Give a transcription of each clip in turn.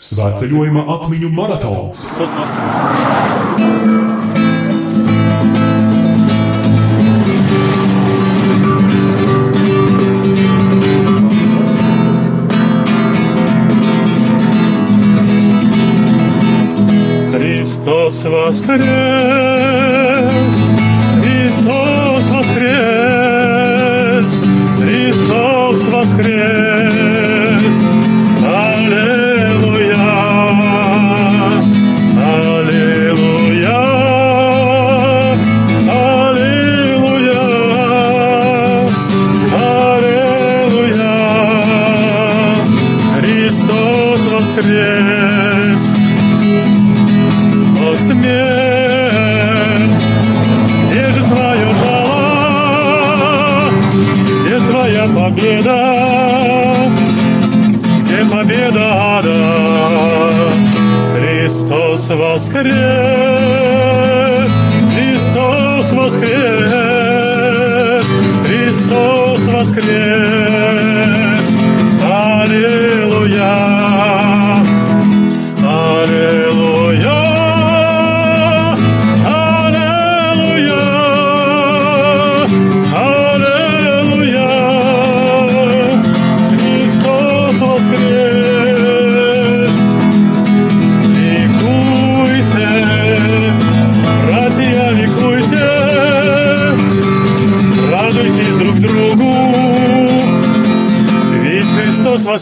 Svētceļojuma atmiņu maratons Христос воскрес! Воскрес, Христос воскрес, Христос воскрес.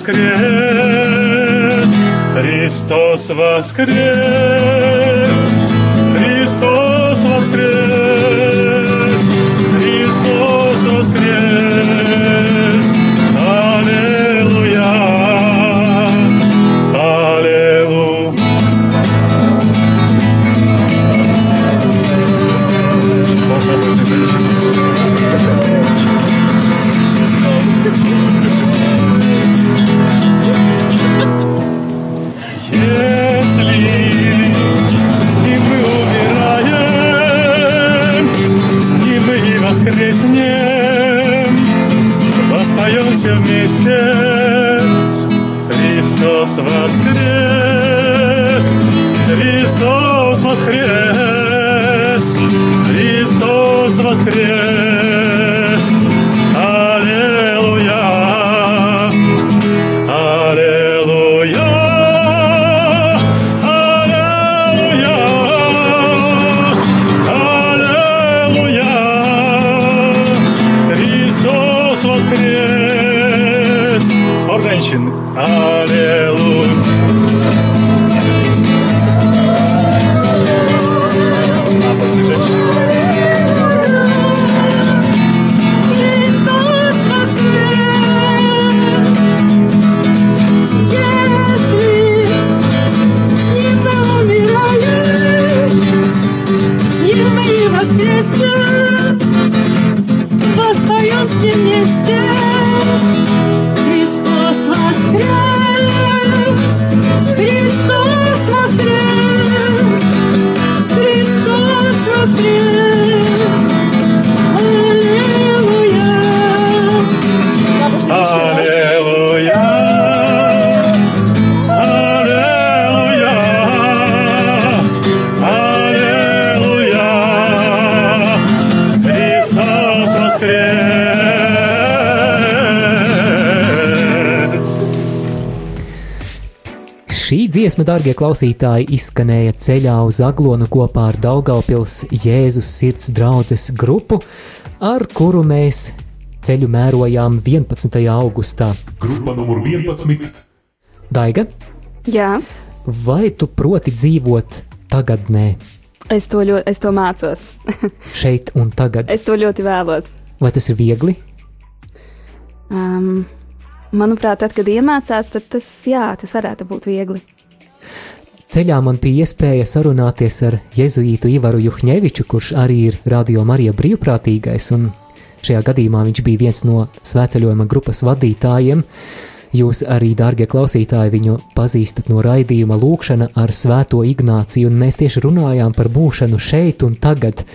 Воскрес, Христос воскрес, dziesma, darbie klausītāji, izskanēja ceļā uz Aglonu kopā ar Daugaupils Jēzus sirds draudzes grupu, ar kuru mēs ceļu mērojām 11. augustā. Grupa numur 11 Daiga, Jā, vai tu proti dzīvot tagadnē, es to, ļoti, es to mācos. šeit un tagad? es to ļoti vēlos. Vai tas ir viegli? Um, manuprāt, tad, kad iemācās, tad tas, jā, tas varētu būt viegli. Ceļā man bija iespēja sarunāties ar Jēzuītu Ivaru Juhņeviču, kurš arī ir Radio Marija brīvprātīgais, un šajā gadījumā viņš bija viens no svētceļojuma grupas vadītājiem. Jūs arī, dārgie klausītāji, viņu pazīstat no raidījuma Lūkšana ar Svēto Ignāciju, un mēs tieši runājām par būšanu šeit un tagad.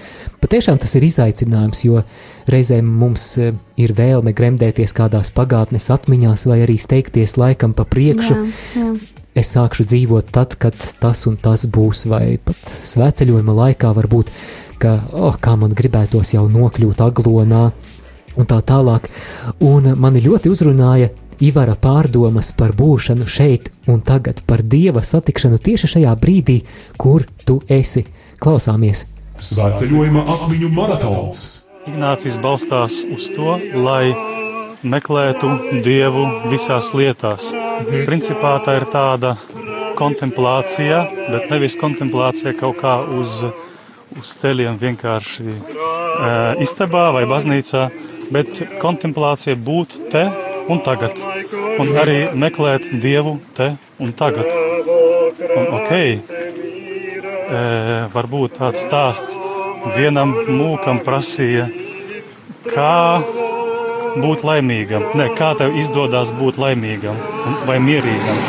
Patiešām tas ir izaicinājums, jo reizēm mums eh, ir vēlme gremdēties kādās pagātnes atmiņās vai arī steigties laikam pa priekšu. Jā, jā. Es sākšu dzīvot tad, kad tas un tas būs, vai pat svētceļojuma laikā varbūt, ka, oh, kā man gribētos jau nokļūt aglonā, un tā tālāk. Un mani ļoti uzrunāja Ivara pārdomas par būšanu šeit un tagad, par dieva satikšanu tieši šajā brīdī, kur tu esi. Klausāmies! Svētceļojuma atmiņu maratons Ignācijas balstās uz to, lai meklētu dievu visās lietās. Mhm. Principā tā ir tāda kontemplācija, bet nevis kontemplācija kaut kā uz, uz ceļiem vienkārši e, istabā vai baznīcā, bet kontemplācija būt te un tagad. Un arī meklēt dievu te un tagad. Un, okay, e, varbūt tāds stāsts vienam mūkam prasīja, kā būt laimīgam. Ne, kā tev izdodas būt laimīgam vai mierīgam.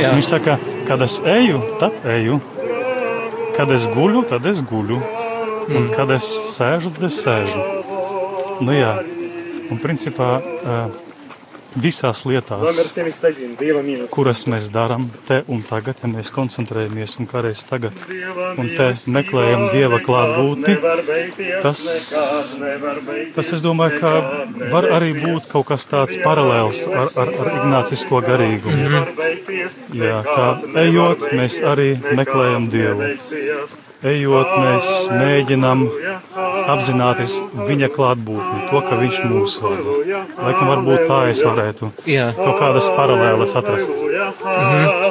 Jā. Viņš saka, kad es eju, tad eju. Kad es guļu, tad es guļu. Mm. Un kad es sēžu, tad es sēžu. Nu, jā. Un principā visās lietās, kuras mēs darām te un tagad, ja mēs koncentrējamies un kādreiz tagad un te meklējam Dieva klātbūtni, tas, tas, es domāju, ka var arī būt kaut kas tāds paralēls ar, ar, ar ignācisko garīgumu. Mm -hmm. Jā, kā ejot, mēs arī meklējam Dievu ejot, mēs mēģinām apzināties viņa klātbūtni, to, ka viņš mūs vada. Laikam, varbūt tā es varētu Jā. kaut kādas paralēlas atrast. Mhm.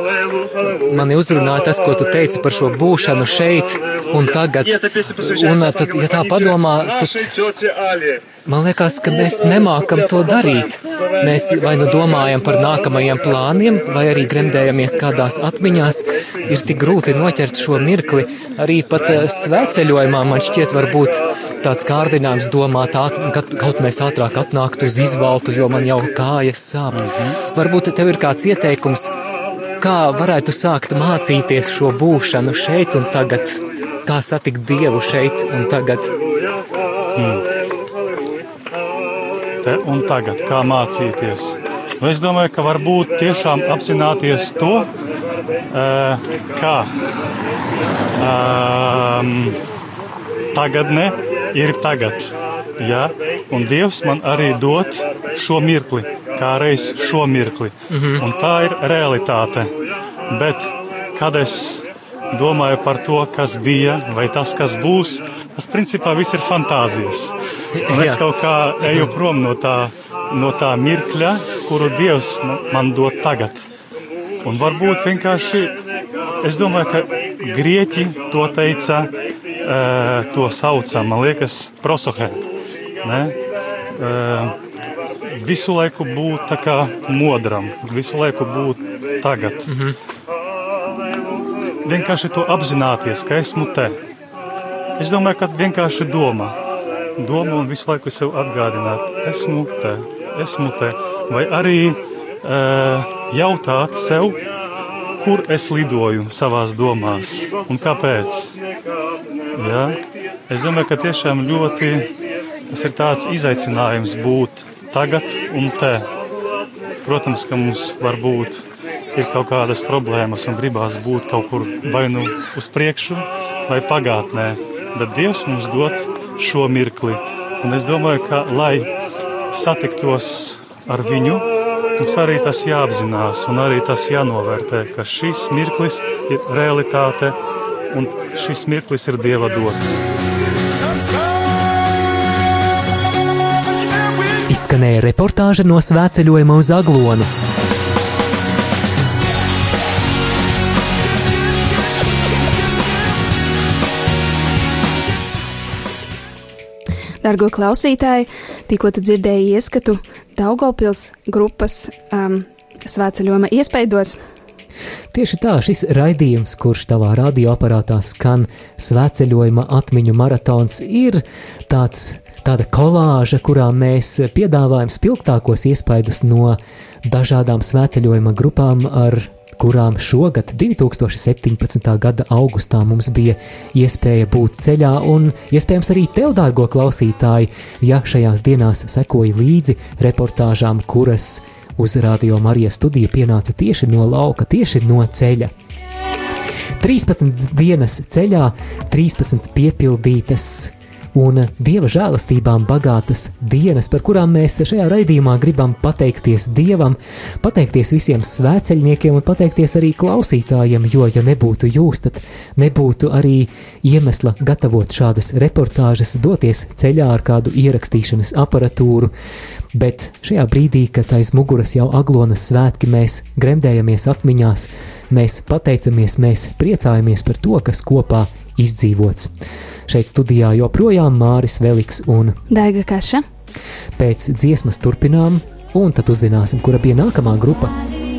Mani uzrunāja tas, ko tu teici par šo būšanu šeit un tagad. Un tad, ja tā padomā, tad Man liekas, ka mēs nemākam to darīt. Mēs vai nu domājam par nākamajiem plāniem, vai arī gremdējamies kādās atmiņās. Ir tik grūti noķert šo mirkli. Arī pat svētceļojumā man šķiet, varbūt tāds kārdinājums domāt, ka kaut mēs ātrāk atnāktu uz izvaltu, jo man jau kājas sāp. Varbūt tev ir kāds ieteikums, kā varētu sākt mācīties šo būšanu šeit un tagad, kā satikt Dievu šeit un tagad. Hmm te un tagad, kā mācīties. Nu, es domāju, ka varbūt tiešām apzināties to, kā um, tagadne ir tagad. Ja? Un Dievs man arī dod šo mirkli, kā reiz šo mirkli. Mm -hmm. Un tā ir realitāte. Bet, kad es domāju par to, kas bija vai tas, kas būs, tas principā viss ir fantāzijas. Un es kaut kā eju prom no tā, no tā mirkļa, kuru Dievs man dod tagad. Un varbūt vienkārši es domāju, ka grieķi to teica, to sauca, man liekas, prosohe. Ne? Visu laiku būt tā kā modram, visu laiku būt tagad. Mm -hmm vienkārši to apzināties, ka esmu te. Es domāju, ka vienkārši doma, doma un visu laiku sev atgādināt, esmu te, esmu te. Vai arī uh, jautāt sev, kur es lidoju savās domās un kāpēc. Ja? Es domāju, ka tiešām ļoti tas ir tāds izaicinājums būt tagad un te. Protams, ka mums var būt kaut kādas problēmas un gribās būt kaut kur vai nu uz priekšu, vai pagātnē. Bet Dievs mums dod šo mirkli. Un es domāju, ka, lai satiktos ar viņu, mums arī tas jāapzinās un arī tas jānovērtē, ka šis mirklis ir realitāte un šis mirklis ir Dieva dots. Izskanēja reportāža no svētceļojuma uz Aglonu. Dargo klausītāji, tikko dzirdēju ieskatu Daugopils grupas um, svētceļojuma iespaidos. Tieši tā, šis raidījums, kurš tavā radioaparātā skan svētceļojuma atmiņu maratons, ir tāds, tāda kolāža, kurā mēs piedāvājam spilgtākos iespaidus no dažādām svētceļojuma grupām ar kurām šogad, 2017. gada augustā, mums bija iespēja būt ceļā, un iespējams arī tev, dārgo klausītāji, ja šajās dienās sekoja līdzi reportāžām, kuras uz Radio Marijas studiju pienāca tieši no lauka, tieši no ceļa. 13 dienas ceļā, 13 piepildītas un dieva žēlastībām bagātas dienas, par kurām mēs šajā raidījumā gribam pateikties Dievam, pateikties visiem svēceļniekiem un pateikties arī klausītājiem, jo, ja nebūtu jūs, tad nebūtu arī iemesla gatavot šādas reportāžas, doties ceļā ar kādu ierakstīšanas aparatūru. Bet šajā brīdī, kad aiz muguras jau aglonas svētki, mēs gremdējamies atmiņās, mēs pateicamies, mēs priecājamies par to, kas kopā izdzīvots. Šeit studijā joprojām Māris Veliks un Daiga Kaša. pēc dziesmas turpinām, un tad uzzināsim, kura bija nākamā grupa. What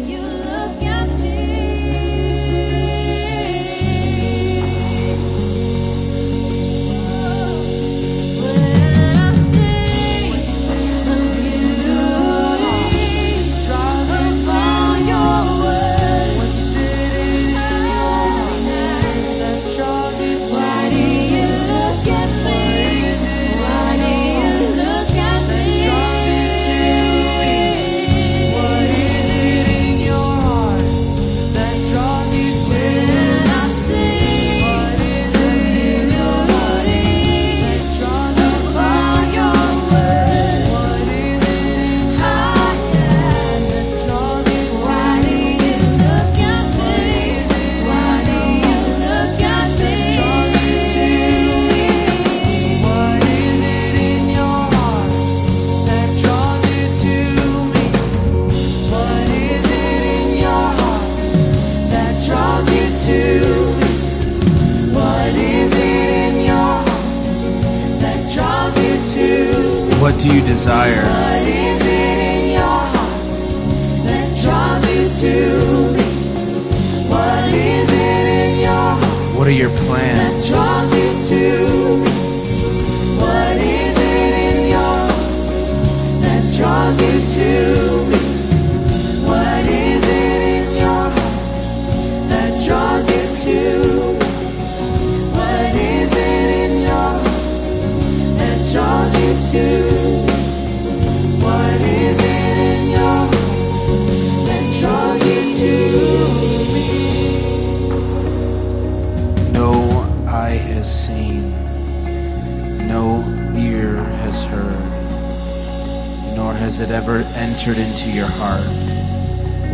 has it ever entered into your heart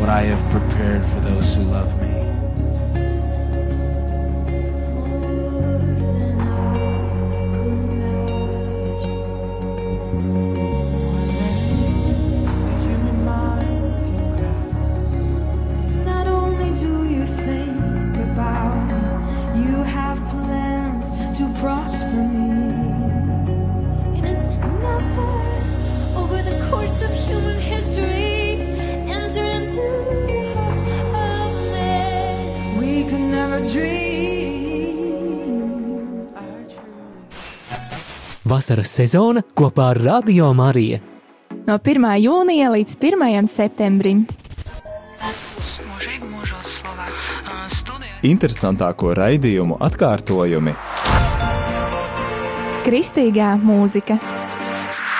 what I have prepared for those who love me. Vasaras sezona kopā ar Radio Mariju. No 1. jūnija līdz 1. septembrim. Interesantāko raidījumu atkārtojumi Kristīgā mūzika,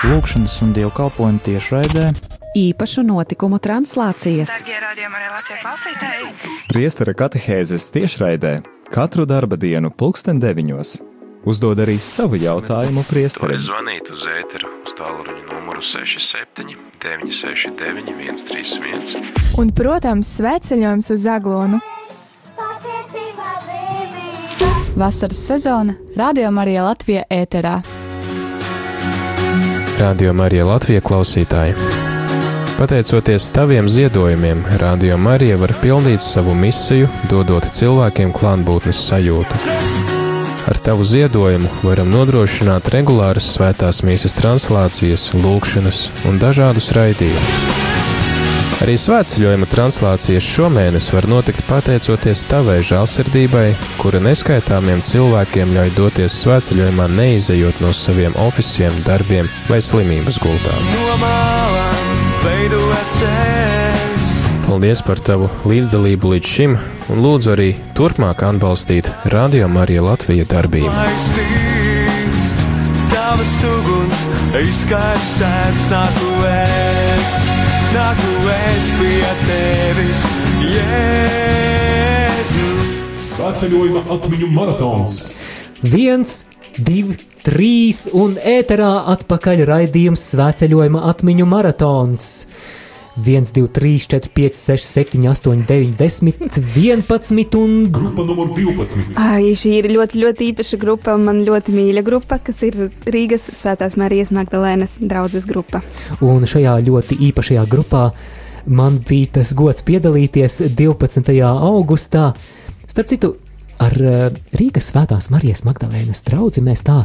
Lūkšanas un dievkalpojumu tiešraidē, īpašu notikumu translācijas. Priestera katehēzes tiešraidē katru darba dienu, pulksten deviņos. Uzdod arī savu jautājumu priesterim. Zvanīt uz ēteru uz tālruņa numuru 67 969 131. un, protams, svētceļojums uz Zaglonu. Vasaras sezona Radio Marija Latvija ēterā. Radio Marija Latvija klausītāji. Pateicoties taviem ziedojumiem, Radio Marija var pildīt savu misiju, dodot cilvēkiem klātbūtnes sajūtu. Ar tavu ziedojumu varam nodrošināt regulāras svētās mīsas translācijas, lūkšanas un dažādus raidījumus. Arī svētceļojuma translācijas šomēnes var notikt pateicoties tavai žēlsirdībai, kura neskaitāmiem cilvēkiem ļauj doties svētceļojumā neizejot no saviem oficiāliem darbiem vai slimības gultām. No malām. Paldies par tavu līdzdalību līdz šim, un lūdzu arī turpmāk atbalstīt Radio Marija Latvija darbību. Aiztīts, tavas uguns, izskaidrs sēns nāku es. nāku es pie tevis, Jēzu. Svētceļojuma atmiņu maratons. Viens, divi, trīs un ēterā atpakaļ raidījums Svētceļojuma atmiņu maratons. 1, 2, 3, 4, 5, 6, 7, 8, 9, 10, 11 un grupa numur 12. Ai, šī ir ļoti, ļoti īpaša grupa, un man ļoti mīļa grupa, kas ir Rīgas Svētās Marijas Magdalēnas draudzes grupa. Un šajā ļoti īpašajā grupā man bija tas gods piedalīties 12. augustā. Starp citu, ar eh, Rīgas Svētās Marijas Magdalēnas draugu mēs tā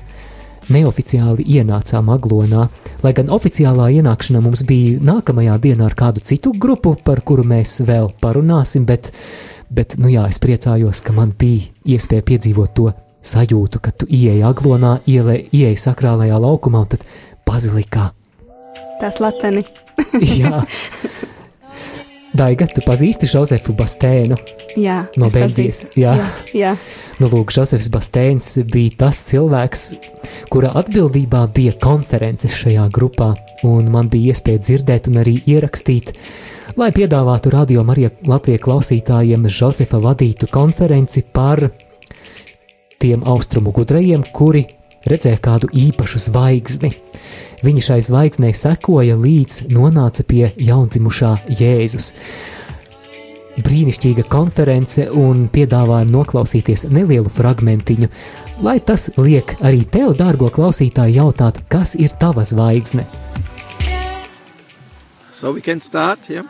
neoficiāli ienācām Aglonā, lai gan oficiālā ienākšana mums bija nākamajā dienā ar kādu citu grupu, par kuru mēs vēl parunāsim, bet, bet nu jā, es priecājos, ka man bija iespēja piedzīvot to sajūtu, ka tu ieej Aglonā, ielē, ieej sakrālajā laukumā un tad bazilikā. Tā slepeni. Jā. Daiga, tu pazīsti Josefu Bastēnu Jā, no Beļģijas. Jā. jā, jā. Nu, lūk, Josefs Bastēns bija tas cilvēks, kura atbildībā bija konferences šajā grupā, un man bija iespēja dzirdēt un arī ierakstīt, lai piedāvātu radio Marija Latvijas klausītājiem Josefa vadītu konferenci par tiem austrumu gudrajiem, kuri redzēja kādu īpašu zvaigzni. Viņi šai zvaigznei sekoja līdz nonāca pie jaundzimušā Jēzus brīnišķīga konference un piedāvājam noklausīties nelielu fragmentiņu, lai tas liek arī tev, dārgo klausītāju, jautāt, kas ir tava zvaigzne. So we can start, yeah?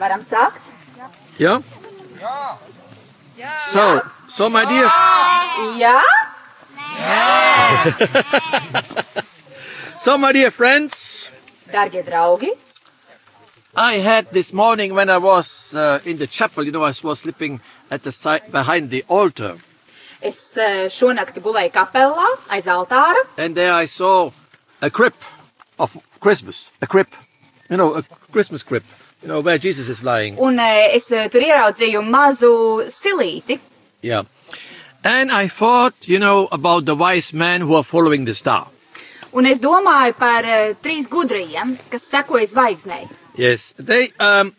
Varam sākt? Yeah? So, so my dear, Jā? so my dear friends, Darbie draugi, I had this morning when I was uh, in the chapel, you know, I was sleeping at the side behind the altar, es eh, šonakt gulēju kapelā aiz altāra, and there I saw a crib of Christmas, a crib, you know, a Christmas crib, you know, where Jesus is lying. un eh, es eh, tur ieraudzīju mazu silīti. Yeah. And I thought, you know, about the wise men who are following the star. Un es domāju par uh, trīs gudrajiem, kas sekoja zvaigznei. Yes, they. Um,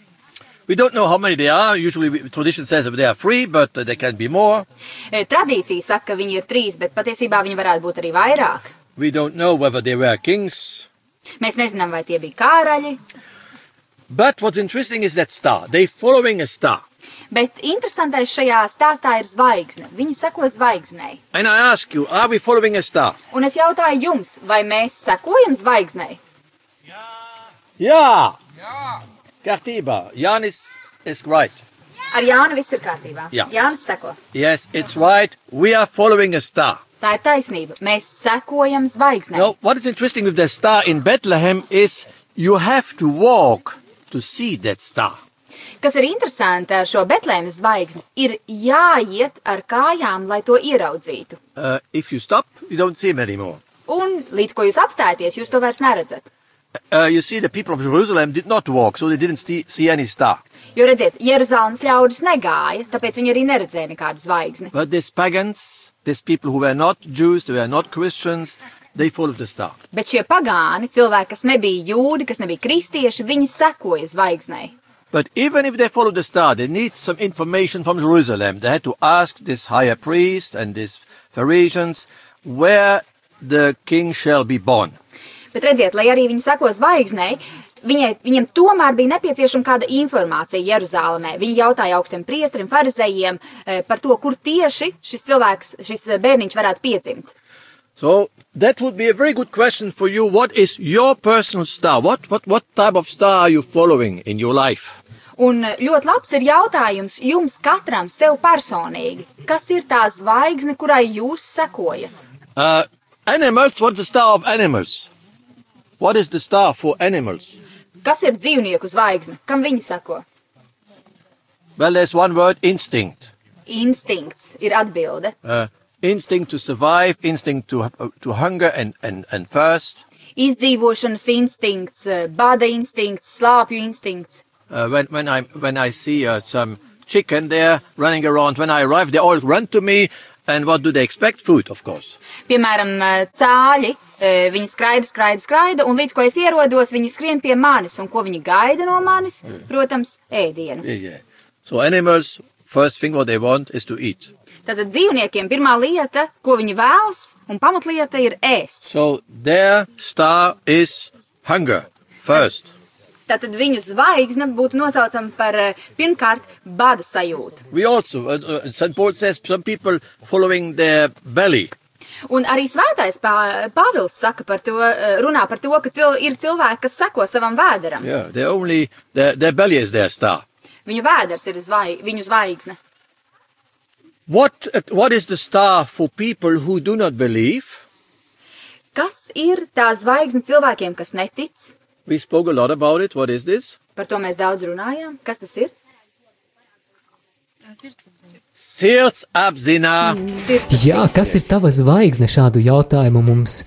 we don't know how many they are. Usually, we- tradition says that they are three, but uh, there can be more. Eh, Tradīcija saka, ka viņi ir trīs, bet patiesībā viņi varētu būt arī vairāk. We don't know whether they were kings. Mēs nezinām, vai tie bija karaļi, But what's interesting is that star. They following a star. Bet interesantais šajā stāstā ir zvaigzne. Viņi seko zvaigznei. And I ask you, are we following a star? Un es jautāju jums, vai mēs sekojam zvaigznei? Yeah. Kārtībā. Jānis is right. Ar Jānu viss ir kārtībā. Jā. Jānis seko. Yes, it's right. We are following a star. Tā ir taisnība. Mēs sekojam zvaigznei. Now, what is interesting with the star in Bethlehem is you have to walk to see that star. Kas ir interesanti ar šo Betlēmas zvaigzni, ir jāiet ar kājām, lai to ieraudzītu. Uh, if you stop, you. Un līdz ko jūs apstājaties, jūs to vairs neredzat. Uh, you see, the people of Jerusalem did not walk, so they didn't see, see any star. Jo redziet, Jeruzalemes ļaudis negāja, tāpēc viņi arī neredzēja nekādu zvaigzni. But these pagans, these people who were not Jews, they were not Christians, they followed the star. Bet šie pagāni, cilvēki, kas nebija jūdi, kas nebija kristieši, viņi sekoja zvaigznei. But even if they followed the star, they need some information from Jerusalem. They had to ask this higher priest and these Pharisees where the king shall be born. Bet redziet, lai arī viņi seko zvaigznei, viņai, viņiem tomēr bija nepieciešama kāda informācija Jeruzalemē. Viņi jautāja augstiem priesteriem, farizējiem eh, par to, kur tieši šis cilvēks, šis eh, bērniņš varētu piedzimt. So that would be a very good question for you. What is your personal star? What, what, what type of star are you following in your life? Un ļoti labs ir jautājums jums katram sev personīgi. Kas ir tā zvaigzne, kurai jūs sekojat? Uh, animals, what's the star of animals? What is the star for animals? Kas ir dzīvnieku zvaigzne? Kam viņi seko? Well, there's one word instinct. Instinkts ir atbilde. Uh, instinct to survive, instinct to, uh, to hunger and, and, and thirst. Izdzīvošanas instinkts, eh, bada instinkts, slāpju instinkts. Uh, when, when, I, when I see uh, some chicken there running around, when I arrive, they all run to me and what do they expect? Food, of course. Piemēram, eh, cāļi, eh, viņi skraida, skraida, skraida, un līdz ko es ierodos, viņi skrien pie manis, un ko viņi gaida no manis? Protams, ēdienu. Yeah, yeah. So animals, first thing what they want is to eat. Tātad dzīvniekiem pirmā lieta, ko viņi vēlas, un pamatlieta ir ēst. So their star is hunger first. Tātad viņu zvaigzne būtu nosaucama par eh, pirmkārt bada sajūtu. We also, uh, uh, St. Paul says, some people following their belly. Un arī svētais Pā- Pāvils saka par to, eh, runā par to, ka cil, ir cilvēki, kas seko savam vēderam. Yeah, they only their, their belly is their star. Viņu vēders ir zvai, viņu zvaigzne. What what is the star for people who do not believe? Kas ir tā zvaigzne cilvēkiem, kas netic? We spoke a lot about it. What is this? Par to mēs daudz runājām. Kas tas ir? Sirdsapziņā. Jā, kas ir tava zvaigzne? Šādu jautājumu mums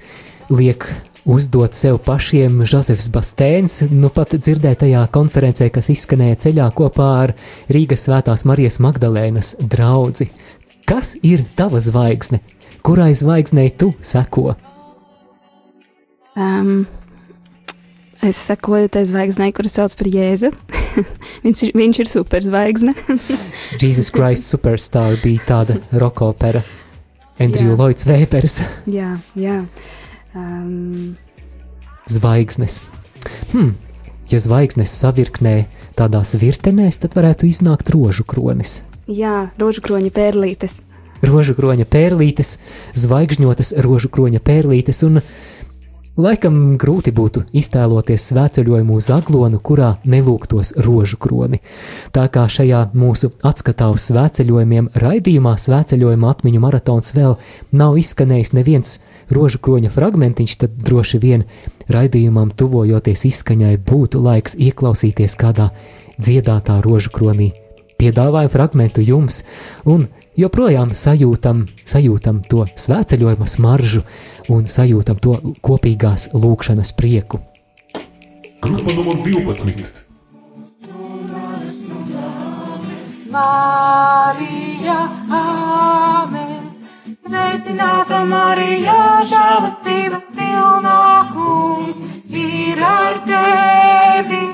liek uzdot sev pašiem Jozefs Bastēns. Nu pat dzirdētajā konferencē, kas izskanēja ceļā kopā ar Rīgas Svētās Marijas Magdalēnas draugu. Kas ir tava zvaigzne? Kurai zvaigznei tu seko? Um, es sekoju tai zvaigznei, kuras sauc par Jēzu. viņš, ir, viņš ir superzvaigzne. Jesus Christ Superstar bija tāda roka opera. Andrew Jā. Lloyds Vēpers. jā, jā. Um, Zvaigznes. Hmm. Ja zvaigznes savirknē tādās virtenēs, tad varētu iznākt rožu kronis. Jā, rožukroņa pērlītes. rožu kroņa pērlītes, zvaigžņotas rožu kroņa pērlītes, un laikam grūti būtu iztēloties svētceļojumu uz aglonu, kurā nelūgtos rožu kroni. Tā kā šajā mūsu atskatā uz svētceļojumiem raidījumā svētceļojuma atmiņu maratons vēl nav izskanējis neviens rožu kroņa fragmentiņš, tad droši vien raidījumam tuvojoties izskaņai būtu laiks ieklausīties kādā dziedātā rožu kronī. Piedāvāju fragmentu jums, un joprojām sajūtam, sajūtam to svētceļojuma smaržu un sajūtam to kopīgās lūkšanas prieku. Grupa numur 12. Marija, Āmen. Sveicināta Marija, žēlastības pilnā kungs ir ar tevi.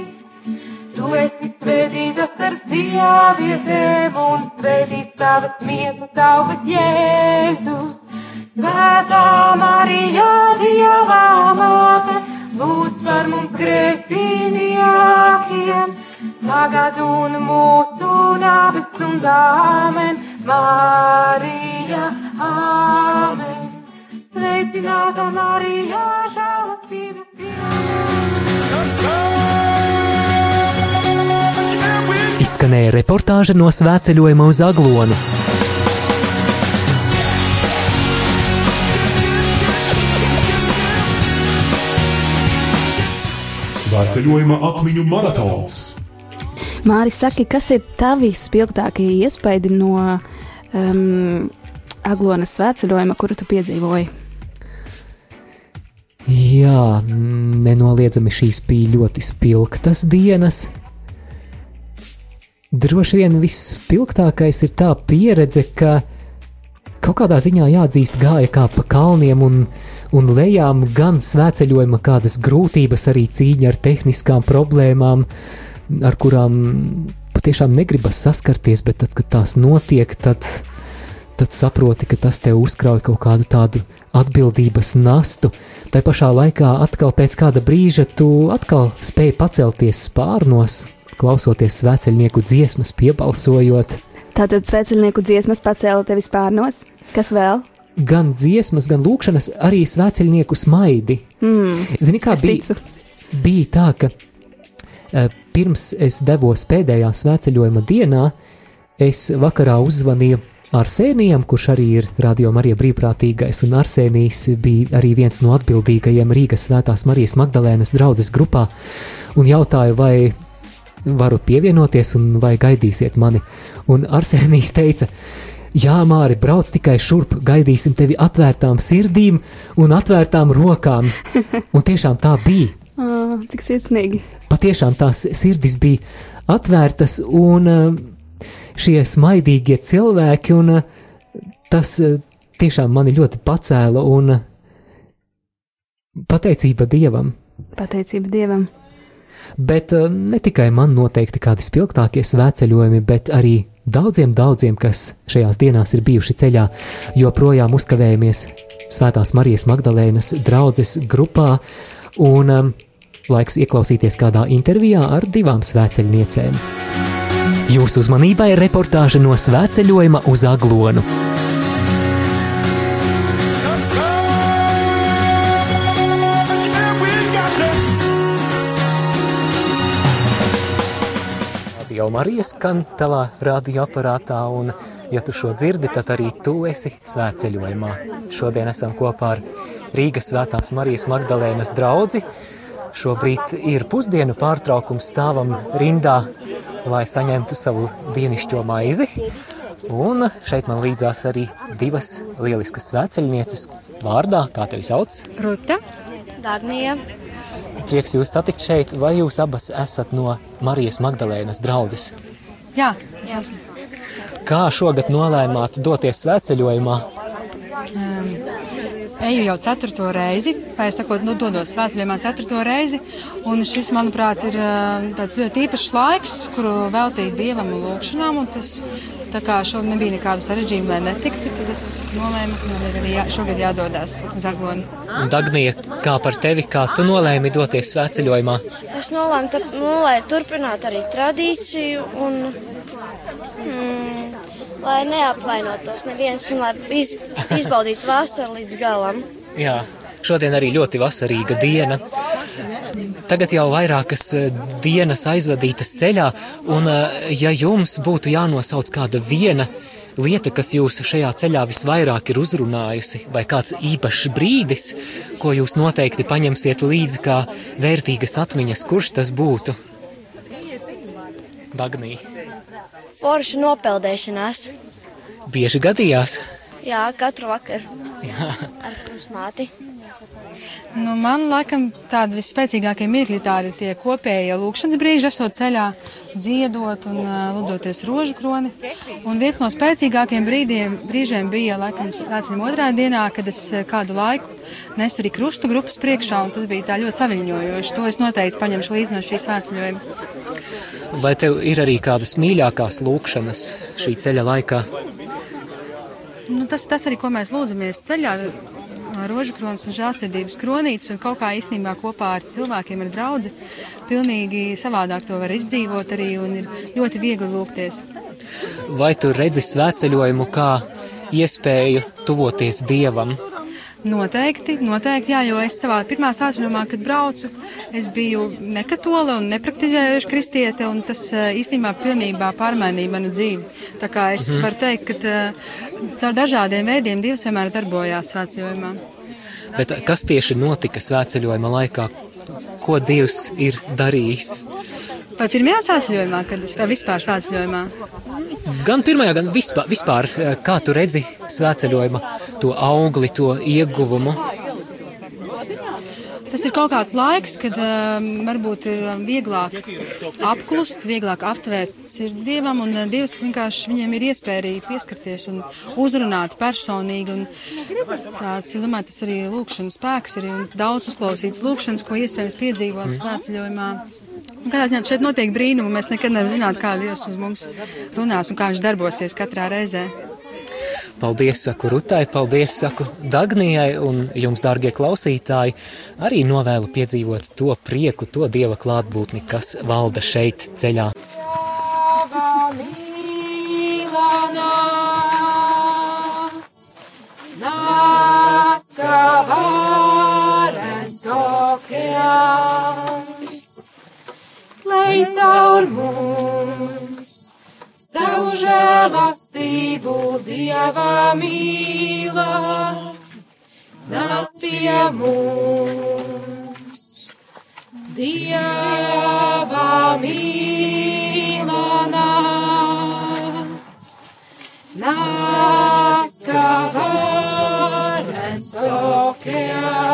Tu esi svētīta starp sievietēm un svētīts tavas miesas augas Jēzus. Svētā Marija, Dieva māte, lūdz par mums grēciniekiem, tagad un mūsu nāves stundā, amen. Marija, amen. Sveicināta Marija, žēlastības Izskanēja reportāža no svētceļojuma uz aglonu. Svētceļojuma atmiņu maratons. Māris, saki, kas ir tavi spilgtākie iespaidi no um, Aglonas svētceļojuma, kuru tu piedzīvoji? Jā, nenoliedzami šīs bija ļoti spilgtas dienas. Droši vien vispilgtākais ir tā pieredze, ka kaut kādā ziņā jāatzīst, gāja kā pa kalniem un, un lejām gan svētceļojuma kādas grūtības, arī cīņa ar tehniskām problēmām, ar kurām patiešām negribas saskarties, bet tad, kad tās notiek, tad, tad saproti, ka tas tev uzkrauj kaut kādu tādu atbildības nastu. Tā pašā laikā, atkal pēc kāda brīža, tu atkal spēj pacelties spārnos, klausoties svēceļnieku dziesmas, piebalsojot. Tātad svētceļnieku dziesmas pacēla tevi spārnos. Kas vēl? Gan dziesmas, gan lūkšanas, arī svēceļnieku smaidi. Mm, Zini, kā bija, bija tā, ka eh, pirms es devos pēdējā svētceļojuma dienā, es vakarā uzzvanīju Arsēnijam, kurš arī ir Radio Marija brīvprātīgais, un Arsēnijs bija arī viens no atbildīgajiem Rīgas Svētās Marijas Magdalēnas draudzes grupā, un jautāju, vai varu pievienoties un vai gaidīsiet mani. Un Arsēnijs teica, Jā, Māri, brauc tikai šurp, gaidīsim tevi atvērtām sirdīm un atvērtām rokām. Un tiešām tā bija. Oh, cik sirsnīgi. Patiešām tās sirdis bija atvērtas, un šie smaidīgie cilvēki, un tas tiešām mani ļoti pacēla un pateicība Dievam. Pateicība Dievam. Bet eh, ne tikai man noteikti kādi spilgtākie svētceļojumi, bet arī daudziem, daudziem, kas šajās dienās ir bijuši ceļā, joprojām uzkavējamies Svētās Marijas Magdalēnas draudzes grupā, un um, laiks ieklausīties kādā intervijā ar divām svētceļniecēm. Jūsu uzmanībai reportāža no svētceļojuma uz Aglonu. Radio Marija skan tavā radioaparātā, un, ja tu šo dzirdi, tad arī tu esi svētceļojumā. Šodien esam kopā ar Rīgas Svētās Marijas Magdalēnas draugu. Šobrīd ir pusdienu pārtraukums, stāvam rindā, lai saņemtu savu dienišķo maizi. Un šeit man līdzās arī divas lieliskas svētceļnieces. Vārdā, kā tevi sauc? Ruta, Dagnija, Prieks jūs satikt šeit, vai jūs abas esat no Marijas Magdalēnas draudzes? Jā, jāsaka. Kā šogad nolēmāt doties svētceļojumā? Um, eju jau ceturto reizi, vai sakot, nu, dodos svētceļojumā ceturto reizi. Un šis, manuprāt, ir tāds ļoti īpašs laiks, kuru veltīt dievam un lūkšanām. Un tas, tā kā šogad nebija nekādu sarežģījumu, lai netiktu, tad es nolēmu, ka man ir arī jā, šogad jādodas uz Aglonu. Dagnija, kā par tevi, kā tu nolēmi doties svētceļojumā? Es nolēmu, tā, nu, lai turpinātu arī tradīciju un mm, lai neapvainotos neviens un lai iz, izbaudītu vasaru līdz galam. Jā, šodien arī ļoti vasarīga diena. Tagad jau vairākas eh, dienas aizvadītas ceļā, un eh, ja jums būtu jānosauc kāda viena lieta, kas jūs šajā ceļā visvairāk ir uzrunājusi, vai kāds īpašs brīdis, ko jūs noteikti paņemsiet līdzi kā vērtīgas atmiņas, kurš tas būtu? Dagnī, Forša nopeldēšanās. bieži gadījās. Jā, katru vakaru. Jā. Ar pusmāti. Nu, man laikam tādi visspēcīgākie mirkļi tādi tie kopējie lūkšanas brīži, esot ceļā, dziedot un uh, lūdzoties rožu kroni. Un viens no spēcīgākajiem brīdiem, brīžiem bija laikam vecuma otrā dienā, kad es kādu laiku nesu arī krustu grupas priekšā, un tas bija tā ļoti saviņojoši. To es noteikti paņemšu līdzi no šīs svētceļojuma. Vai tev ir arī kādas mīļākās lūkšanas šī ceļa laikā? Nu, tas, tas arī, ko mēs lūdzamies ceļā, rožkrons un žēlsirdības kronītes, un kaut kā īstenībā kopā ar cilvēkiem, ar draugu, pilnīgi savādāk to var izdzīvot arī, un ir ļoti viegli lūgties. Vai tu redzi svētceļojumu kā iespēju tuvoties Dievam? Noteikti, noteikti, jā, jo es savā pirmā svētceļojumā, kad braucu, es biju nekatola un nepraktizējuši kristiete, un tas eh, īstenībā pilnībā pārmainīja manu dzīvi. Tā kā es Mhm. mhm. varu teikt, ka eh, caur dažādiem veidiem Dievs vienmēr darbojās svētceļojumā. Bet kas tieši notika svētceļojuma laikā? Ko Dievs ir darījis? Vai pirmajā svētceļojumā, kad es vai vispār svētceļojumā? Gan pirmajā, gan vispār, vispār eh, kā tu redzi svētceļojuma to augli, to ieguvumu? Tas ir kaut kāds laiks, kad um, varbūt ir um, vieglāk apklust, vieglāk aptvērt sirdi dievam, un uh, dievs vienkārši viņiem ir iespēja arī pieskarties un uzrunāt personīgi. Un tāds, es domāju, tas arī lūkšanas spēks ir un daudz uzklausīts lūkšanas, ko iespējams piedzīvot Mm. svētceļojumā. Kādā ziņā šeit notiek brīnumi, mēs nekad nevaram zināt, kā Dievs uz mums runās un kā viņš darbosies katrā reizē. Paldies, saku Rutai, paldies, saku Dagnijai un jums, dārgie klausītāji, arī novēlu piedzīvot to prieku, to Dieva klātbūtni, kas valda šeit ceļā. Lai caur mums savu žēlastību Dieva mīlā, nāc pie mums. Dieva mīlā nāc, nāc, kā varens okeāns,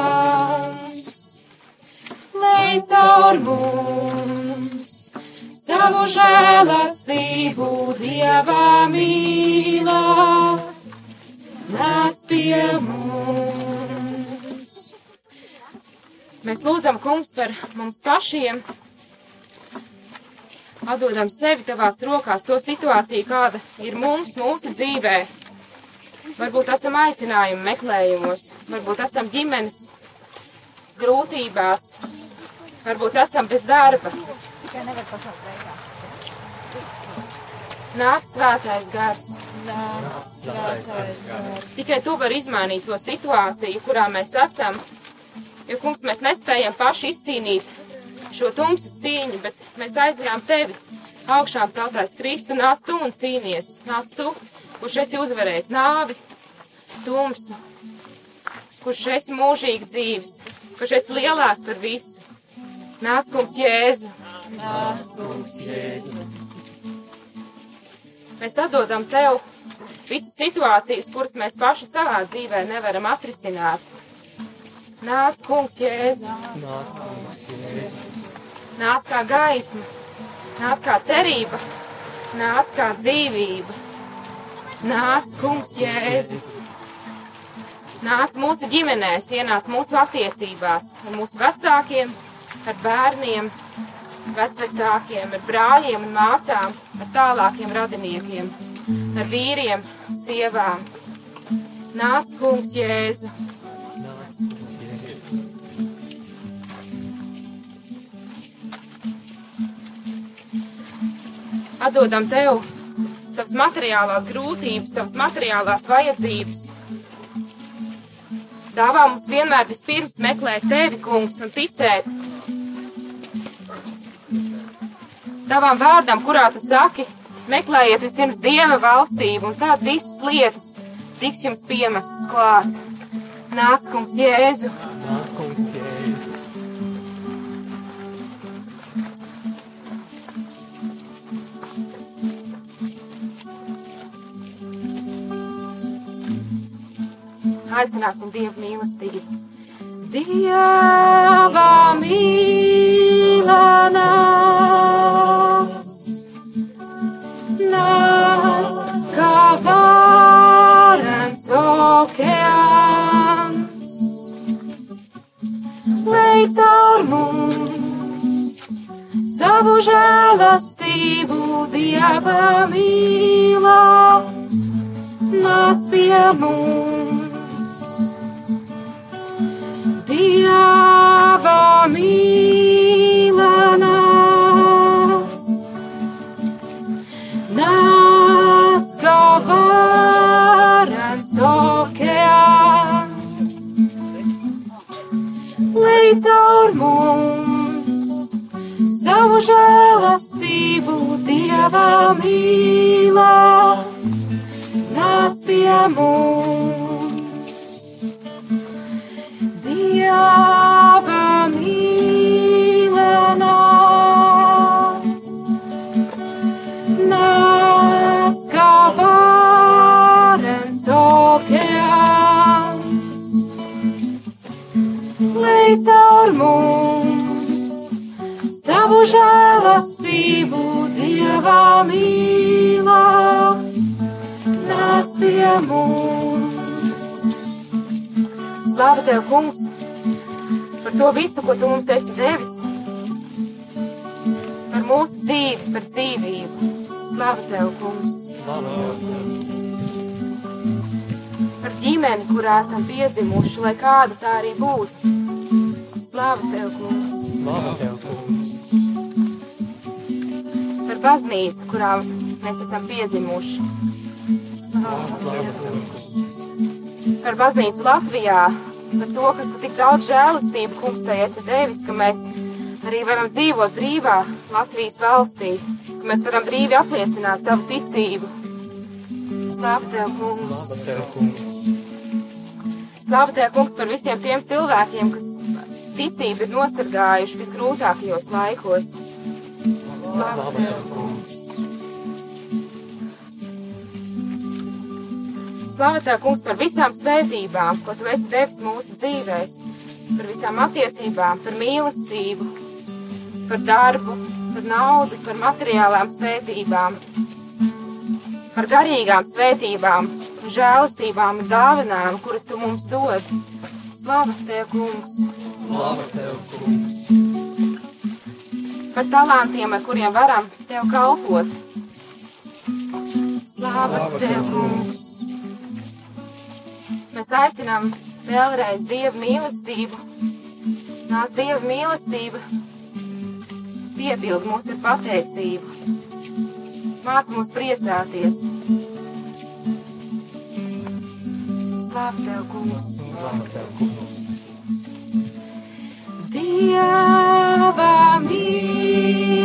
lai caur mums savu žēlastību Dieva mīlā, nāc pie mums. Mēs lūdzam, kungs, par mums pašiem, atdodam sevi tavās rokās, to situāciju, kāda ir mums, mūsu dzīvē. Varbūt esam aicinājumi meklējumos, varbūt esam ģimenes grūtībās, varbūt esam bez darba. Nāc svētais gars. Nāc svētais gars. Tikai tu vari izmainīt to situāciju, kurā mēs esam. Jo, kungs, mēs nespējam paši izcīnīt šo tumsas cīņu, bet mēs aicinām tevi. Augšām celtais Kristu, nāc tu un cīnies. Nāc tu, kurš esi uzvarējis nāvi, tumsu, kurš esi mūžīgi dzīves, kurš esi lielāks par visu. Nāc, kungs, Jēzu. Nāc, kungs, Jēzu. Mēs atdodam tev visas situācijas, kuras mēs paši savā dzīvē nevaram atrisināt. Nāc, kungs, Jēzu. Nāc, kungs, Jēzus. Nāc kā gaisma, nāc kā cerība, nāc kā dzīvība. Nāc, kungs, Jēzu. Nāc mūsu ģimenēs, ienāc mūsu attiecībās ar mūsu vecākiem, ar bērniem, vecvecākiem, ar brāļiem un māsām, ar tālākiem radiniekiem, ar vīriem, sievām. Nāc, kungs, Jēzu. Nāc, kungs, Jēzus. Atdodam tev savas materiālās grūtības, savas materiālās vajadzības. Dāvā mums vienmēr vispirms meklēt tevi, kungs, un ticēt tavam vārdam, kurā tu saki, meklējiet vispirms dieva valstību, un tad visas lietas tiks jums piemestas klāt. Nāc, kungs, Jēzu! Nāc, kungs, Jēzus. Aicināsim Dievu mīlestību. Dieva mīlēnās, nāc kā varens okeāns, lej caur mums savu žēlastību, Dieva mīlā, nāc pie mums. Dieva mīlēnās, nāc kā varens okeāns, lej caur mums savu žēlastību, Dieva mīlā, nāc pie mums. Caur mums savu žēlastību, Dieva mīlā, nāc pie mums. Slāva tev, kungs, par to visu, ko tu mums esi devis, par mūsu dzīvi, par dzīvību. Slāva tev, kungs, Slava tev, kungs. par ģimeni, kurā esam piedzimuši, lai kāda tā arī būtu. Slāva tev, kungs, Slava tev, kungs. par baznīcu, kurā mēs esam piedzimuši. Slāva Slava tev, kungs. par baznīcu Latvijā, par to, ka tu tik daudz žēlastību, kungs, tai esi devis, ka mēs arī varam dzīvot brīvā Latvijas valstī, ka mēs varam brīvi apliecināt savu ticību. Slāva tev, kungs! Slava tev, kungs. Slāva tev, kungs, par visiem tiem cilvēkiem, kas ticību ir nosargājuši visgrūtākajos laikos. Slava tev, kungs. Slava tev, kungs, par visām svētībām, ko tu esi devis mūsu dzīvēs, par visām attiecībām, par mīlestību, par darbu, par naudu, par materiālām svētībām. par garīgām svētībām, žēlastībām un dāvinām, kuras tu mums dod. Slava tev, kungs! Slava tev, kungs! Par talantiem, ar kuriem varam tev kalpot. Slava tev, kungs! Mēs aicinām vēlreiz Dieva mīlestību. Nāc Dieva mīlestība piepild mūs ar pateicību. Māc mums priecāties. Slāp tev, kungs! Slava tev, kungs! Dieva mīlānās,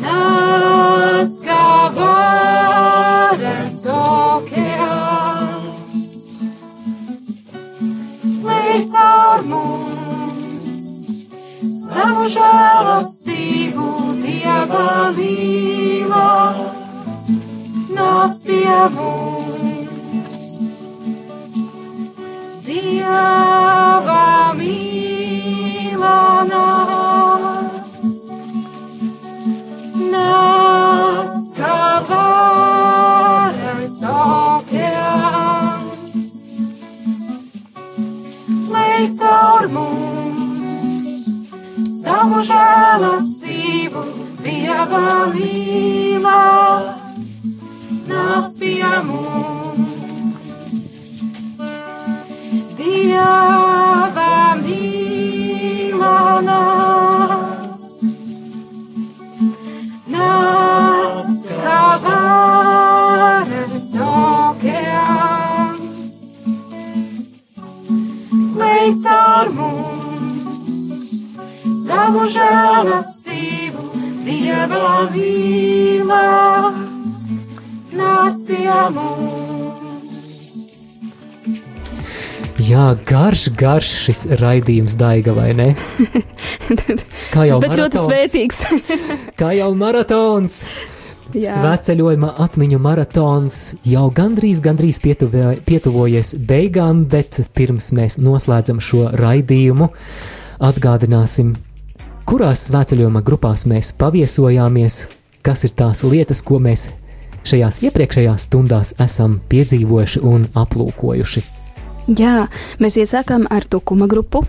nāc kā varens okeāns, līdz caur mums savu žēlastību Dieva mīlā, nāc pie mums. Dieva mīlānās, nāc kā varens okeāns, lai caur mums savu žēlastību Dieva mīlā, nāc Jā, garš, garš šis raidījums, Daiga, vai ne? Kā jau Bet ļoti svētīgs. Kā jau maratons. Jā. Svētceļojuma atmiņu maratons jau gandrīz, gandrīz pietuvē, pietuvojies beigām, bet pirms mēs noslēdzam šo raidījumu, atgādināsim, kurās svētceļojuma grupās mēs paviesojāmies, kas ir tās lietas, ko mēs šajās iepriekšējās stundās esam piedzīvojuši un aplūkojuši. Jā, mēs iesākām ar Tukuma grupu.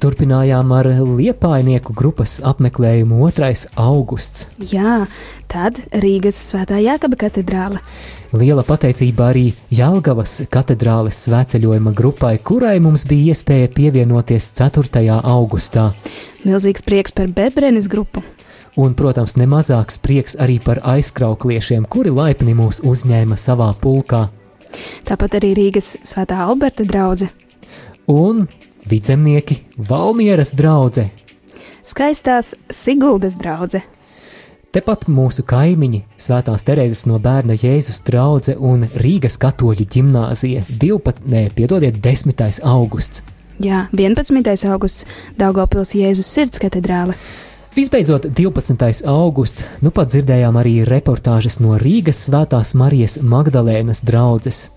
Turpinājām ar liepainieku grupas apmeklējumu 2. augusts. Jā, tad Rīgas Svētā Jākaba katedrāle. Liela pateicība arī Jālgavas katedrāles svētceļojuma grupai, kurai mums bija iespēja pievienoties 4. augustā. Milzīgs prieks par Bebrenes grupu. Un, protams, nemazāks prieks arī par aizkraukliešiem, kuri laipni mūs uzņēma savā pulkā. Tāpat arī Rīgas Svētā Alberta draudzene. Un vidzemnieki Valmieras draudzē. Skaistās Siguldas draudzene. Tepat mūsu kaimiņi, Svētās Terēzes no bērna Jēzus draudzē un Rīgas katoļu ģimnāzija 12, nē, piedodiet, 10. augusts. Jā, 11. augusts Daugopils Jēzus sirds katedrāle. Visbeidzot, 12. augusts, nu pat dzirdējām arī reportāžas no Rīgas Svētās Marijas Magdalēnas draudzes.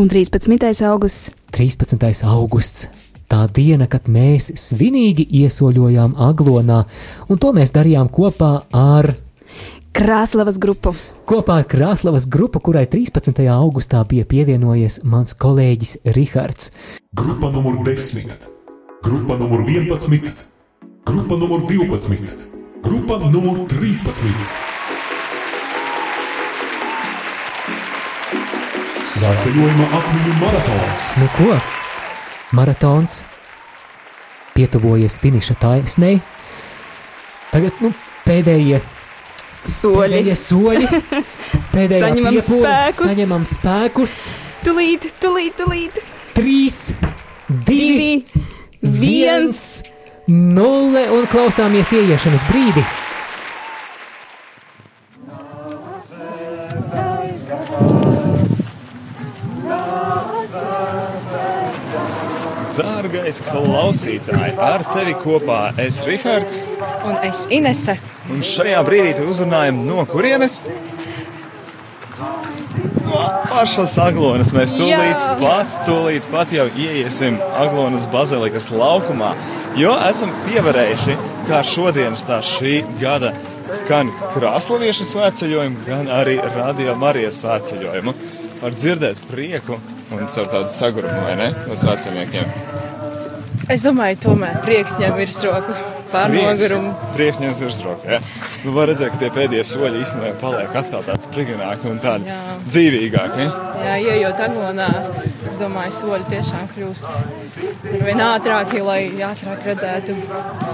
Un 13. augusts 13. augusts. Tā diena, kad mēs svinīgi iesoļojām Aglonā, un to mēs darījām kopā ar Krāslavas grupu. Kopā ar Krāslavas grupu, kurai 13. augustā bija pievienojies mans kolēģis Rihards. Grupa numur 10, grupa numur 11, grupa numur 12, grupa numur 13. Svētceļojuma atmiņu maratons. Nu ko? Maratons pietuvojies finiša taisnei. Tagad nu, pēdējie soļi. Pēdējie soļi. Pēdējā Saņemam piepūle, spēkus. Saņemam spēkus. Tūlīt, tūlīt, tūlīt. Trīs, divi, viens, nulle un klausāmies ieiešanas brīdi. Dārgais klausītāj, ar tevi kopā es Rihards. Un es Inese. Un šajā brīdī te uzrunājam no kurienes? Pašas Aglonas. Mēs tūlīt Jā. pat, tūlīt pat jau ieiesim Aglonas bazilikas laukumā, jo esam pievarējuši, kā šodienas tā šī gada gan krāslaviešu svētceļojumu, gan arī radio Marijas svētceļojumu. Var dzirdēt prieku un caur tādu sagurumu, vai ne, no svētceļniekiem. Es domāju, tomēr prieks ņem virsroku pār nogurumu. Prieks ņems virsroku, ja. Nu, var redzēt, ka tie pēdējie soļi īstenībā paliek atkal tāds priganāki un tādi Jā. dzīvīgāki. Jā, ieejot agonā, es domāju, soļi tiešām kļūst arvien ātrāki, lai ātrāk redzētu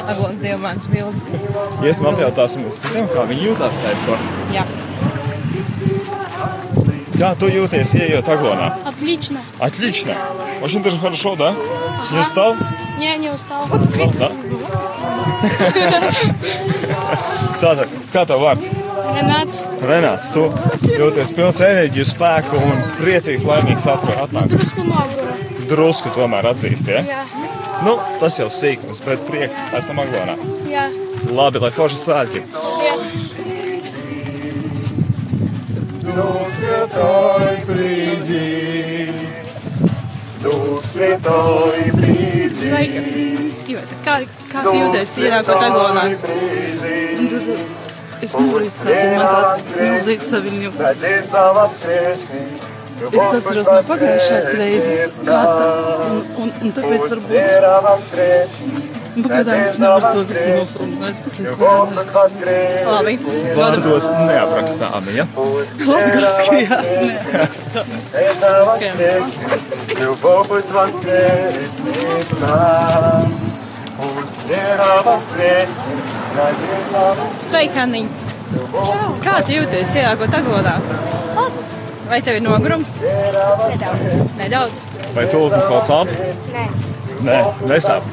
aglonas dievmāns bildi. Iesim apjautāsim uz citiem, kā viņi jūtās tajā par. Jā. Kā tu jūties, ieejot agonā? Отлично. Отлично. Очень даже хорошо, да? Не устал? Не, не устал. Устал, да? Tātad, kā tev vārds? Renāts. Renāts, tu jūties pilns enerģijas spēku un priecīgs, laimīgs atvēr atnāk. Drusku noguru. Drusku tomēr atzīst, ja? Jā. Nu, tas jau sīkums, bet prieks esam aglonā. Jā. Labi, lai forši svētki. Yes. Duh Святой, приди. Дух Святой, приди. Sveika! Iveta, kā, kā tu jūties ienākot agonā? Es noristāju, man tāds milzīgs saviņojums. Es atceros no pagājušās reizes gada, un, un, un tāpēc varbūt Pagaidāms nevar to visu nofilmēt. Labi. Vārdos neaprakstāmi, ja? Latgaliski, jā, neaprakstāmi. Skaidrs. Любовь пусть воскреснет в нас. Пусть вера воскреснет. Надежда Sveika, Anniņ! Kā tu jūties ienākot agonā? Vai tev ir nogurums? Nedaudz. Nedaudz. Vai tulznes vēl sāp? Nē. Nē, nesāp.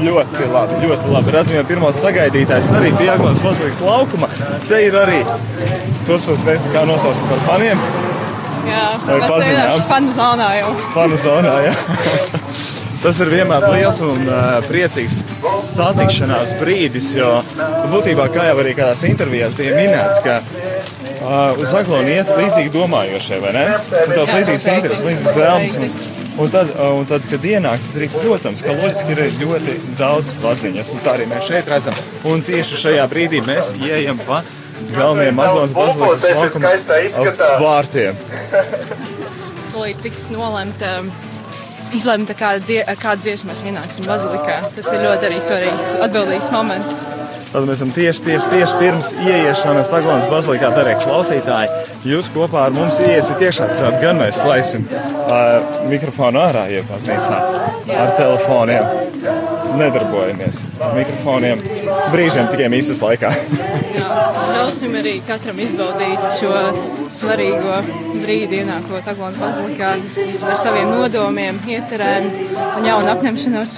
Ļoti labi, ļoti labi. Redzam, jau pirmos sagaidītājs arī pie Aglons Bazilikas laukuma. Te ir arī tos, ko mēs kā nosaucam par faniem. Jā, ir paziņām? fanu zonā jau. Fanu zonā, ja? Tas ir vienmēr liels un uh, priecīgs satikšanās brīdis, jo būtībā, kā jau arī kādās intervijās bija minēts, ka uh, uz Aglonu iet līdzīgi domājošie, vai ne? Un tās līdzīgas intereses, līdzīgas vēlmes. Un, un, tad, uh, un tad, kad ienāk, tad protams, ka loģiski ir ļoti daudz paziņas, un tā arī mēs šeit redzam. Un tieši šajā brīdī mēs ieejam pa galvenajiem Aglonas bazilikas laukuma uh, vārtiem. Tūlīt tiks nolemta. Izlemta, kāda dzie ar kādu dziesmu mēs ienāksim bazilikā. Tas ir ļoti arī svarīgs, atbildīgs moments. Tad mēs esam tieši, tieši, tieši pirms ieiešanas Aglonas bazilikā, darbie klausītāji. Jūs kopā ar mums iesiet iekšā, tad gan mēs laisim uh, mikrofonu ārā, ja baznīcā ar telefoniem. Nedarbojamies ar mikrofoniem brīžiem tikai mīsas laikā. Jā, ļausim arī katram izbaudīt šo svarīgo brīdi, ienākot Aglonu bazilikā ar saviem nodomiem, iecerēm un jaunu apņemšanos.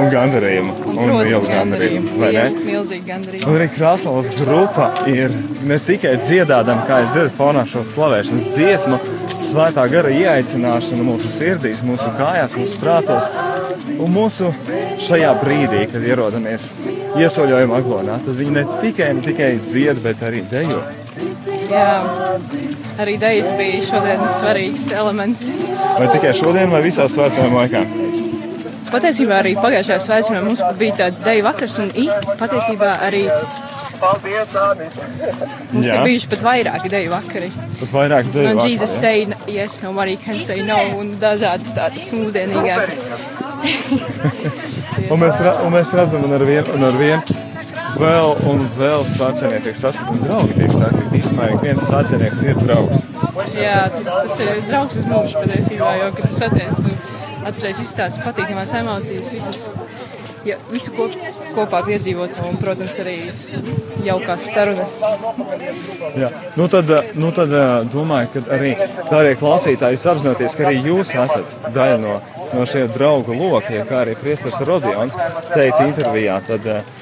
un gandarījumu. Un, un lielu gandarījumu. vai ne? Milzīgi gandarījumu. Un arī Krasnodarbas grupa ir ne tikai dziedādama, kā jūs dzirdat, fonā šo slavēšanas dziesmu, svētā gara ieaicināšana mūsu sirdīs, mūsu kājās, mūsu prātos un mūsu šajā brīdī, kad ierodamies iesaļojuma aglonā. Tad viņi ne tikai, ne tikai dzied, bet arī dejo. Jā, arī dēļas bija šodien svarīgs elements. Vai tikai šodien, vai visā svētceļojuma laikā? Patiesībā arī pagājušajā svētdienā mums bija tāds deju vakars, un īsti patiesībā arī mums Jā. ir bijuši pat vairāki deju vakari. Pat vairāk deju No vakari, Jesus ja? say yes, nobody can say no, un dažādas tādas mūsdienīgākas. Un mēs, un mēs redzam, un ar vienu, un ar vienu vēl un vēl svētceļnieki tiek satikti, un draugi tiek satikti. Īstenībā ik viens svētceļnieks ir draugs. Jā, tas, tas ir draugs uz mūžu patiesībā, jo, kad tu saties, tu atceries visas tās patīkamās emocijas, visas, ja, visu kop, kopā piedzīvot, un, protams, arī jaukās sarunas. Jā. Nu tad, nu tad eh, domāju, ka arī darbie klausītāji, jūs apzināties, ka arī jūs esat daļa no, no šiem draugu lokiem, kā arī Priestars Rodions teica intervijā. Tad, eh,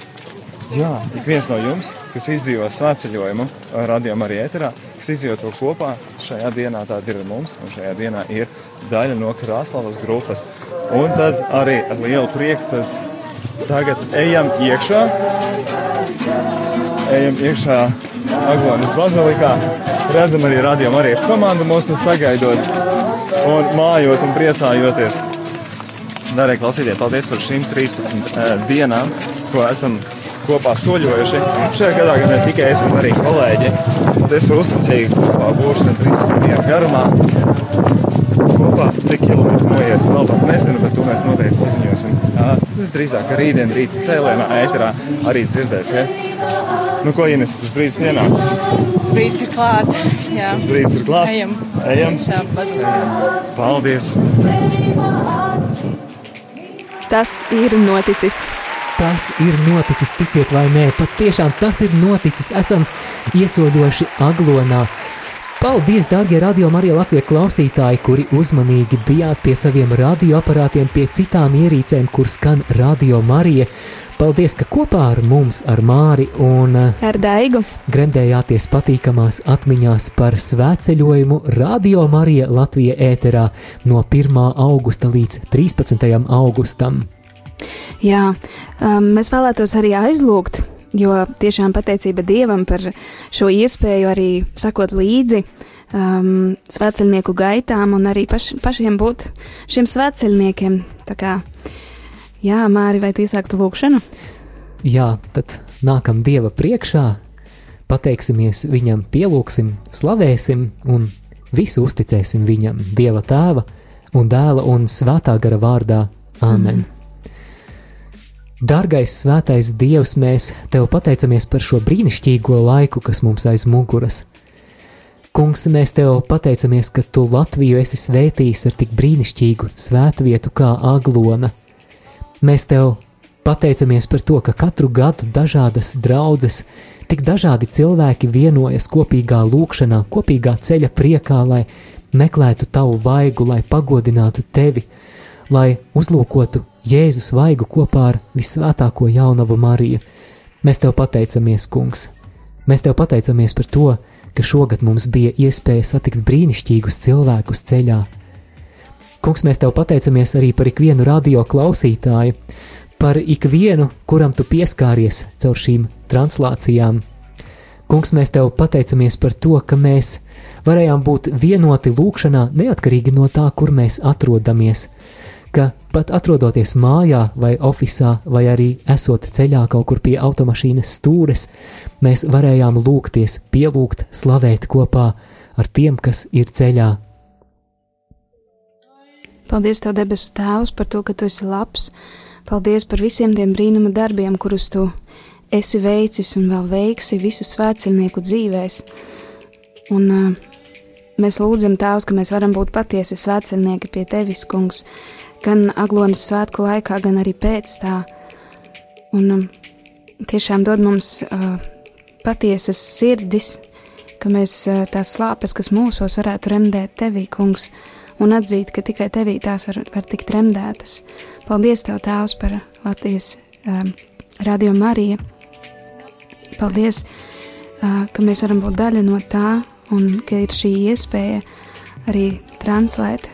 jā, ik viens no jums, kas izdzīvo svētceļojumu, radījumā arī ēterā, kas izdzīvo to kopā, šajā dienā tāda ir mums, un šajā dienā ir daļa no Krasnodarbas grupas. Un tad arī ar lielu prieku tad tagad ejam iekšā. Ejam iekšā Aglonas bazilikā. Redzam arī radio arī komandu mūs nu sagaidot un mājot un priecājoties. Darbie klausītāji, paldies par šīm 13 uh, dienām, ko esam kopā soļojuši. Šajā gadā gan ne tikai es, bet arī kolēģi. Paldies par uzticību kopā būšanu 13 dienu garumā. Kopā cik kilometri noiet, vēl pat nezinu, bet to mēs noteikti paziņosim. Jā, Visdrīzāk, ka rītdien rīta cēlēnā ēterā arī dzirdēsiet. Nu, ko Ines, tas brīdis pienācis? Tas brīdis ir klāt. Jā. Tas brīdis ir klāt. Ejam. Ejam. Pazudām. Paldies! Tas ir noticis. Tas ir noticis, ticiet vai nē, patiešām tas ir noticis. Esam iesoļojuši aglonā. Paldies, darbie radio Marija Latvijas klausītāji, kuri uzmanīgi bijāt pie saviem radioaparātiem, pie citām ierīcēm, kur skan radio Marija. Paldies, ka kopā ar mums, ar Māri un ar Daigu gremdējāties patīkamās atmiņās par svētceļojumu Radio Marija Latvija ēterā no 1. augusta līdz 13. augustam. Jā, um, mēs vēlētos arī aizlūgt, jo tiešām pateicība Dievam par šo iespēju arī sakot līdzi um, svētceļnieku gaitām un arī paš, pašiem būt šiem svētceļniekiem. Tā kā, jā, Māri, vai tu iesāktu lūkšanu? Jā, tad nākam Dieva priekšā, pateiksimies Viņam, pielūgsim, slavēsim un visu uzticēsim Viņam, Dieva tēva un dēla un svētā gara vārdā. Āmen! Mm. Dargais svētais Dievs, mēs Tev pateicamies par šo brīnišķīgo laiku, kas mums aiz muguras. Kungs, mēs Tev pateicamies, ka Tu Latviju esi svētījis ar tik brīnišķīgu svētvietu kā Aglona. Mēs Tev pateicamies par to, ka katru gadu dažādas draudzes, tik dažādi cilvēki vienojas kopīgā lūkšanā, kopīgā ceļa priekā, lai meklētu Tavu vaigu, lai pagodinātu Tevi, lai uzlūkotu Jēzus vaigu kopā ar visvētāko jaunavu Mariju. Mēs tev pateicamies, Kungs! Mēs tev pateicamies par to, ka šogad mums bija iespēja satikt brīnišķīgus cilvēkus ceļā. Kungs, mēs tev pateicamies arī par ikvienu radio klausītāju, par ikvienu, kuram tu pieskāries caur šīm translācijām. Kungs, mēs tev pateicamies par to, ka mēs varējām būt vienoti lūkšanā, neatkarīgi no tā, kur mēs atrodamies ka pat atrodoties mājā vai oficiālā, vai arī esot ceļā kaut kur pie automašīnas stūres, mēs varējām lūgties, pielūgt, slavēt kopā ar tiem, kas ir ceļā. Paldies, Tev, debesu Tēvs, par to, ka Tu esi labs. Paldies par visiem tiem brīnuma darbiem, kurus Tu esi veicis un vēl veiksi visu svētceļnieku dzīvēs. Un uh, mēs lūdzam Tēvs, ka mēs varam būt patiesi svētceļnieki pie Tevis, Kungs, gan Aglonas svētku laikā, gan arī pēc tā. Un um, tiešām dod mums uh, patiesas sirdis, ka mēs uh, tās slāpes, kas mūsos varētu remdēt Tevī, Kungs, un atzīt, ka tikai Tevī tās var, var tikt remdētas. Paldies Tev, Tēvs, par Latvijas um, radio Mariju. Paldies, uh, ka mēs varam būt daļa no tā, un ka ir šī iespēja arī translēt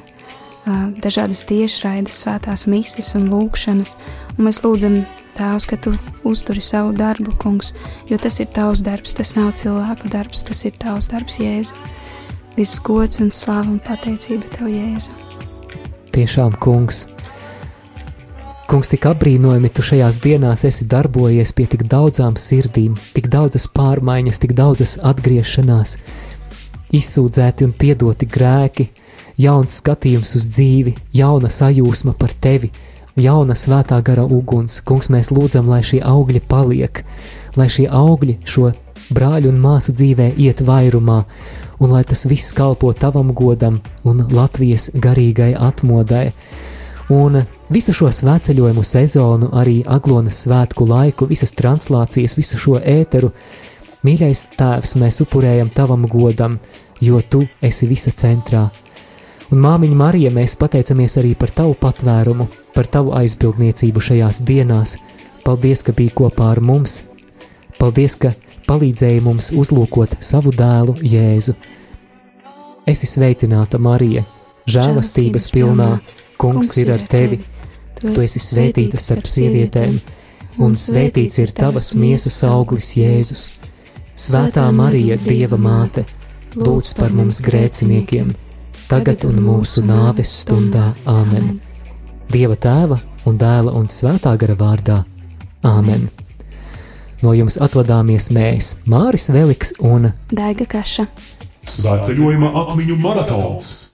dažādas tiešraides, svētās misijas un lūkšanas, un mēs lūdzam Tēvs, ka Tu uzturi savu darbu, kungs, jo tas ir Tavs darbs, tas nav cilvēku darbs, tas ir Tavs darbs, Jēzu. Viss gods un slāva un pateicība Tev, Jēzu. Tiešām, kungs, kungs, tik apbrīnojami Tu šajās dienās esi darbojies pie tik daudzām sirdīm, tik daudzas pārmaiņas, tik daudzas atgriešanās, izsūdzēti un piedoti grēki, jauns skatījums uz dzīvi, jauna sajūsma par tevi, jauna svētā gara uguns. Kungs, mēs lūdzam, lai šie augļi paliek, lai šie augļi šo brāļu un māsu dzīvē iet vairumā, un lai tas viss kalpo tavam godam un Latvijas garīgai atmodai. Un visu šo svētceļojumu sezonu, arī Aglonas svētku laiku, visas translācijas, visu šo ēteru, mīļais Tēvs, mēs upurējam tavam godam, jo tu esi visa centrā. Un māmiņa Marija, mēs pateicamies arī par tavu patvērumu, par tavu aizbildniecību šajās dienās. Paldies, ka biji kopā ar mums. Paldies, ka palīdzēji mums uzlūkot savu dēlu Jēzu. Esi sveicināta, Marija, žēlastības pilnā. Kungs ir ar tevi. Tu esi svētīta starp sievietēm, un svētīts ir tavas miesas auglis Jēzus. Svētā Marija, Dieva māte, lūdz par mums grēciniekiem! Tagad un mūsu nāves stundā. Āmen! Dieva tēva un dēla un svētā gara vārdā. Āmen! No jums atvadāmies mēs, Māris Veliks un Daiga Kaša. Svētceļojuma atmiņu maratons